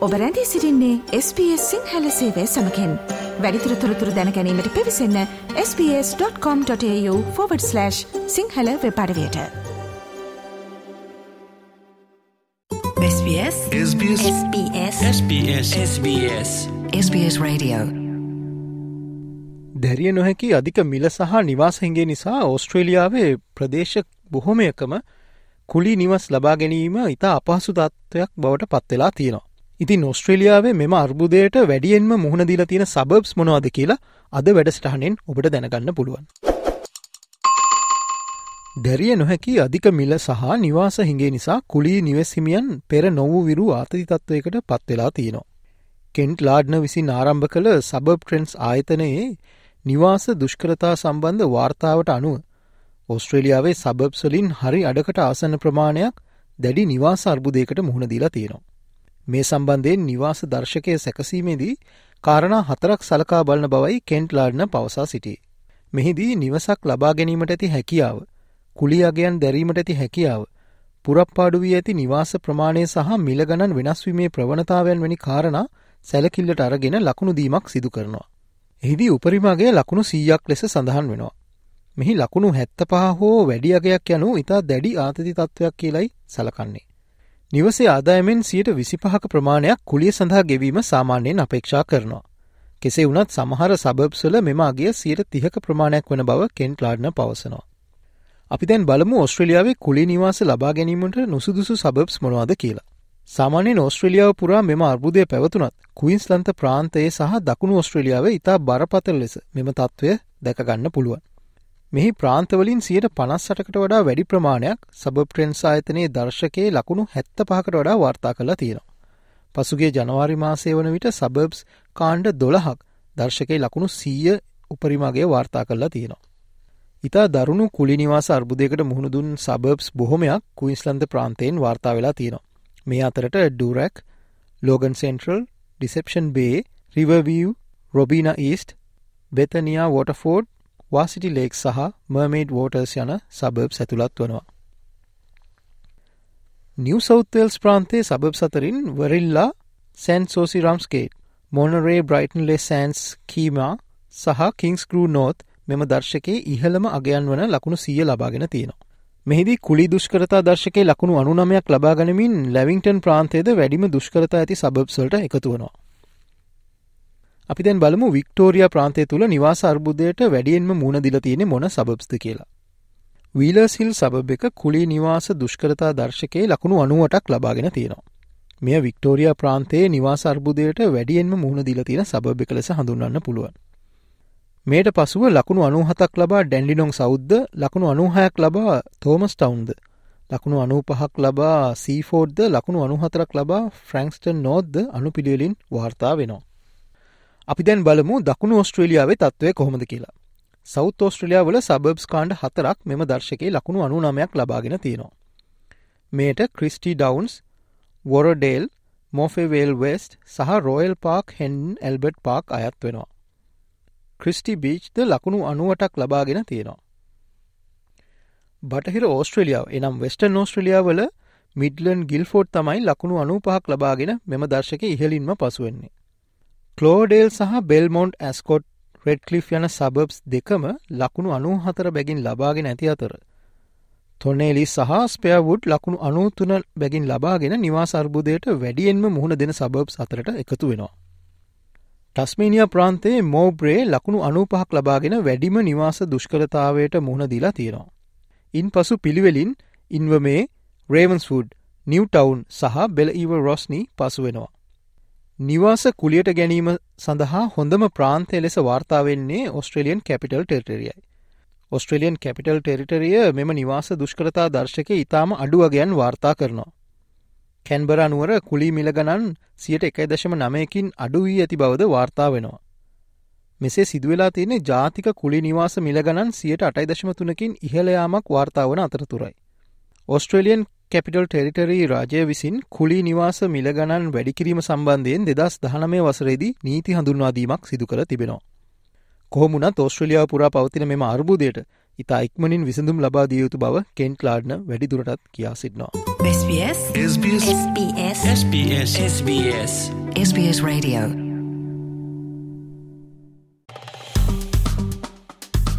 ඔබ රැඳී සිරින්නේ SBS සිංහල සේවය සමකෙන්. වැඩිතුර තොරතුර දැනැනීමට පිවිසන්න ps.com.ta/ Sinhala වෙපඩවයට SBS SBS SBS SBS SBS SBS Radio. දැරිය නොහැකි අධික මිල සහ නිවාස හිගේ නිසා ඕස්ට්‍රේලියාවේ ප්‍රදේශ බොහොමයකම කුලි නිවස් ලබා ගැනීම ඉතා අපහසු තත්ත්වයක් බවට පත්වෙලා තියෙනවා. ඉතින් ඔස්ට්‍රේලියාවේ මෙම අර්බුදයට වැඩියෙන්ම මුහුණ දීලා තියෙන සබබ්ස් මොනවාද කියලා අද වැඩස්ටහනෙන් ඔබට දැනගන්න පුළුවන්. දැරිය නොහැකි අධික මිල සහ නිවාස හිගේ නිසා කුලී නිවෙස්හිමියන් පෙර නොවූ විරු ආතති තත්ත්වයකට පත්වෙලා තියෙනවා. කෙන්ට් ලාඩ්න විසින් ආරම්භ කළ සබබ් ට්‍රෙන්න්ස් ආයතනයේ නිවාස දුෂ්කරතා සම්බන්ධ වාර්තාවට අනුව ඔස්ට්‍රේලියාවේ සබබ්සොලින් හරි අඩකට ආසන්න ප්‍රමාණයක් දැඩි නිවාස අර්බුදයකට මුහුණදීලා තියෙනවා. මේ සම්බන්ධයෙන් නිවාස දර්ශකය සැකසීමේදී කාරණා හතරක් සලකා බලන බවයි කෙන්ට් ලාඩ්න පවසා සිටි. මෙහිදී නිවසක් ලබා ගැනීමට ඇති හැකියාව, කුලියගයන් දැරීමට ඇති හැකියාව, පුරප්පාඩු වී ඇති නිවාස ප්‍රමාණය සහ මිලගණන් වෙනස්වීමේ ප්‍රවණතාවයන් වැනි කාරණා සැලකිල්ලට අරගෙන ලකුණු දීමක් සිදු කරනවා. එහිදී උපරිමගේ ලකුණු සීයක් ලෙස සඳහන් වෙනවා. මෙහි ලකුණු හැත්ත පහ හෝ වැඩියගයක් යනු ඉතා දැඩි ආතති තත්ත්වයක් කියලයි සලකන්නේ. නිවසේ ආදායමෙන් සියට විසිපහක ප්‍රමාණයක් කුලිය සඳහා ගෙවීම සාමාන්‍යයෙන් අපේක්ෂා කරනවා. කෙසේ වනත් සමහර සබබ්සල මෙම අගේ සියට තිහක ප්‍රමාණයක් වන බව කෙන්ට් ලාඩ්න පවසනවා. අපි දැන් බලමු ඔස්ට්‍රලියාවේ කුලි නිවාස ලබා ගැනීමට නුසුදුසු සබබ්ස් මොනවාද කියලා. සාමාන්‍යයෙන් ඕස්ට්‍රලියාව පුරා මෙම අර්බුදය පැවතුනත් කුයින්ස්ලන්ත ප්‍රාන්තයේ සහ දකුණු ඔස්ට්‍රලියාව ඉතා බරපතල ලෙස මෙම තත්ත්වය දැකගන්න පුළුවන්. මෙහි ප්‍රාන්තවලින් සියට පනස්සටකට වඩා වැඩි ප්‍රමාණයක් සබප්ට්‍රෙන්න්ස් ආයතනයේ දර්ශකයේ ලකුණු හැත්ත පහකට වඩා වාර්තා කලා තියෙනවා. පසුගේ ජනවාරි මාසය වන විට සබබ්ස් කාණ්ඩ දොළහක් දර්ශකයේ ලකුණු සීය උපරිමගේ වාර්තා කරලා තියෙනවා. ඉතා දරුණු කුලිනිවාස අර්බුදයකට මුහුණදුන් සබබ්ස් බොහොමයක් කුයිස්ලන්ද ප්‍රාන්තයෙන් වාර්තා වෙලා තියෙනවා. මේ අතරට Durack Logan Central Deception Bay Riverview Robina East Bethania Waterford Varsity Lake සහ මර්මේඩ් වෝටර්ස් යන සබබ් ඇතුළත් වනවා. නිව සෞතෙල්ස් ප්‍රාන්තේ සබබ් සතරින් වරිල්ලා සැන් සෝසි රම්ස්කේට් මොනරේ බ්‍රයිටන් ලෙ සෑන්ස් කීමා සහ කිංස් කරූ නෝත් මෙම දර්ශකයේ ඉහළම අගයන් වන ලකුණු සිය ලබාගෙන තියෙනවා. මෙහිදී කුලි දුෂ්කරතා දර්ශකයේ ලකුණු අනුනමයක් ලබාගනමින් ලැවිංටන් ප්‍රාන්තේද වැඩිම දුෂ්කරතා ඇති සබබ්සල්ට එකතු වනවා. අපි දැන් බලමු වික්ටෝරිය ප්‍රාන්තය තුළ නිවාස අර්බුදයට වැඩියෙන්ම මුණ දිල තියෙන මොන සබබ්ස්ද කියලා. වීලසිල් සබබ් එක කුලි නිවාස දුෂ්කරතා දර්ශකයේ ලකුණු අනුවටක් ලබාගෙන තියෙනවා. මෙය වික්ටෝරිය ප්‍රාන්තයේ නිවාස අර්බුදයට වැඩියෙන්ම මුහුණ දිල තියෙන සබබ් එක ලෙස හඳුන්වන්න පුළුවන්. මේට පසුව ලකුණු අනුහතක් ලබා ඩැන්ඩිනොං සෞද්ද ලකුණු අනුහයක් ලබා තෝමස් ටවන්ද ලකුණු අනූපහක් ලබා සීෆෝඩ්ද ලකුණු අනුහතරක් ලබා ෆ්‍රංක්ස්ටන් නෝද්ද අනුපිළියලින් වාර්තා වෙනවා. අපි දැන් බලමු දකුණු ඔස්ට්‍රේලියාවේ තත්ත්වය කොහොමද කියලා. සෞත් ඔස්ට්‍රලියා වල සබබ්ස් කාණ්ඩ හතරක් මෙම දර්ශකයේ ලකුණු අනු නමයක් ලබාගෙන තියෙනවා. මේට Christie Downs Warradale Morphett Vale West සහ රෝයල් පාක් හෙන් එල්බට් පාක් අයත් වෙනවා. ක්‍රිස්ටි බීච්ද ලකුණු අනුවටක් ලබාගෙන තියෙනවා. බටහිර ඕස්ට්‍රලියාව එනම් වෙස්ටර්න් ඕස්ට්‍රලියා වල මිඩලන් ගිල්ෆෝඩ් තමයි ලකුණු අනු පහක් ලබාගෙන මෙම දර්ශක ඉහලින්ම පසුවෙන්නේ. ක්ලෝඩේල් සහ බෙල්මොන්ඩ් ඇස්කොට් රෙඩ්ලිෆ් යන සබබ්ස් දෙකම ලකුණු අනු හතර බැගින් ලබාගෙන ඇති අතර. තොනේලි සහ ස්පයවුඩ් ලකුණු අනුතුන බැගින් ලබාගෙන නිවාස අර්බුදයට වැඩියෙන්ම මුහුණ දෙන සබබ්ස් අතරට එකතු වෙනවා. ටස්මේනිය ප්‍රාන්තයේ මෝබ්‍රේ ලකුණු අනුපහක් ලබාගෙන වැඩිම නිවාස දුෂ්කරතාවයට මුහුණ දිලා තියෙනවා. ඉන් පසු පිළිවෙලින් ඉන්වමේ රේවන්ස්වුඩ් නිවටවුන් සහ බෙල ඉව රොස්නි පසුවෙනවා. නිවාස කුලියට ගැනීම සඳහා හොඳම ප්‍රාන්තය ලෙස වාර්තාාවෙන්නේ ඔස්ට්‍රලියන් කැපිටල් ටෙරිටරියයි. ඔස්ට්‍රලියන් කැපිටල් ටෙරිටරිය මෙම නිවාස දුෂ්කරතා දර්ශක ඉතාම අඩුවගයන් වාර්තා කරනවා. කැන්බර අනුවර කුලි මිලගණන් සියට එකයි දශම නමයකින් අඩු වී ඇති බවද වාර්තා වෙනවා. මෙසේ සිදුවෙලා තියෙන ජාතික කුලි නිවාස මිලගණන් සියට අටයි දශම තුනකින් ඉහළයාමක් වාර්තාවන අතරතුරයි. ඔස්ට්‍රලියන් කැපිටල් ටෙරිටරී රාජය විසින් කුලි නිවාස මිලගණන් වැඩිකිරීම සම්බන්ධයෙන් දෙදස් දහනමය වසරේදී නීති හඳුන්වාදීමක් සිදු කර තිබෙනවා. කොහොමුණත් ඔස්ට්‍රලියාව පුරා පවතින මෙම අර්බුදයට ඉතා ඉක්මනින් විසඳුම් ලබාදිය යුතු බව කෙන්ට් ලාඩ්න වැඩිදුරටත් කියා සිටිනවා. SBS SBS SBS SBS SBS SBS Radio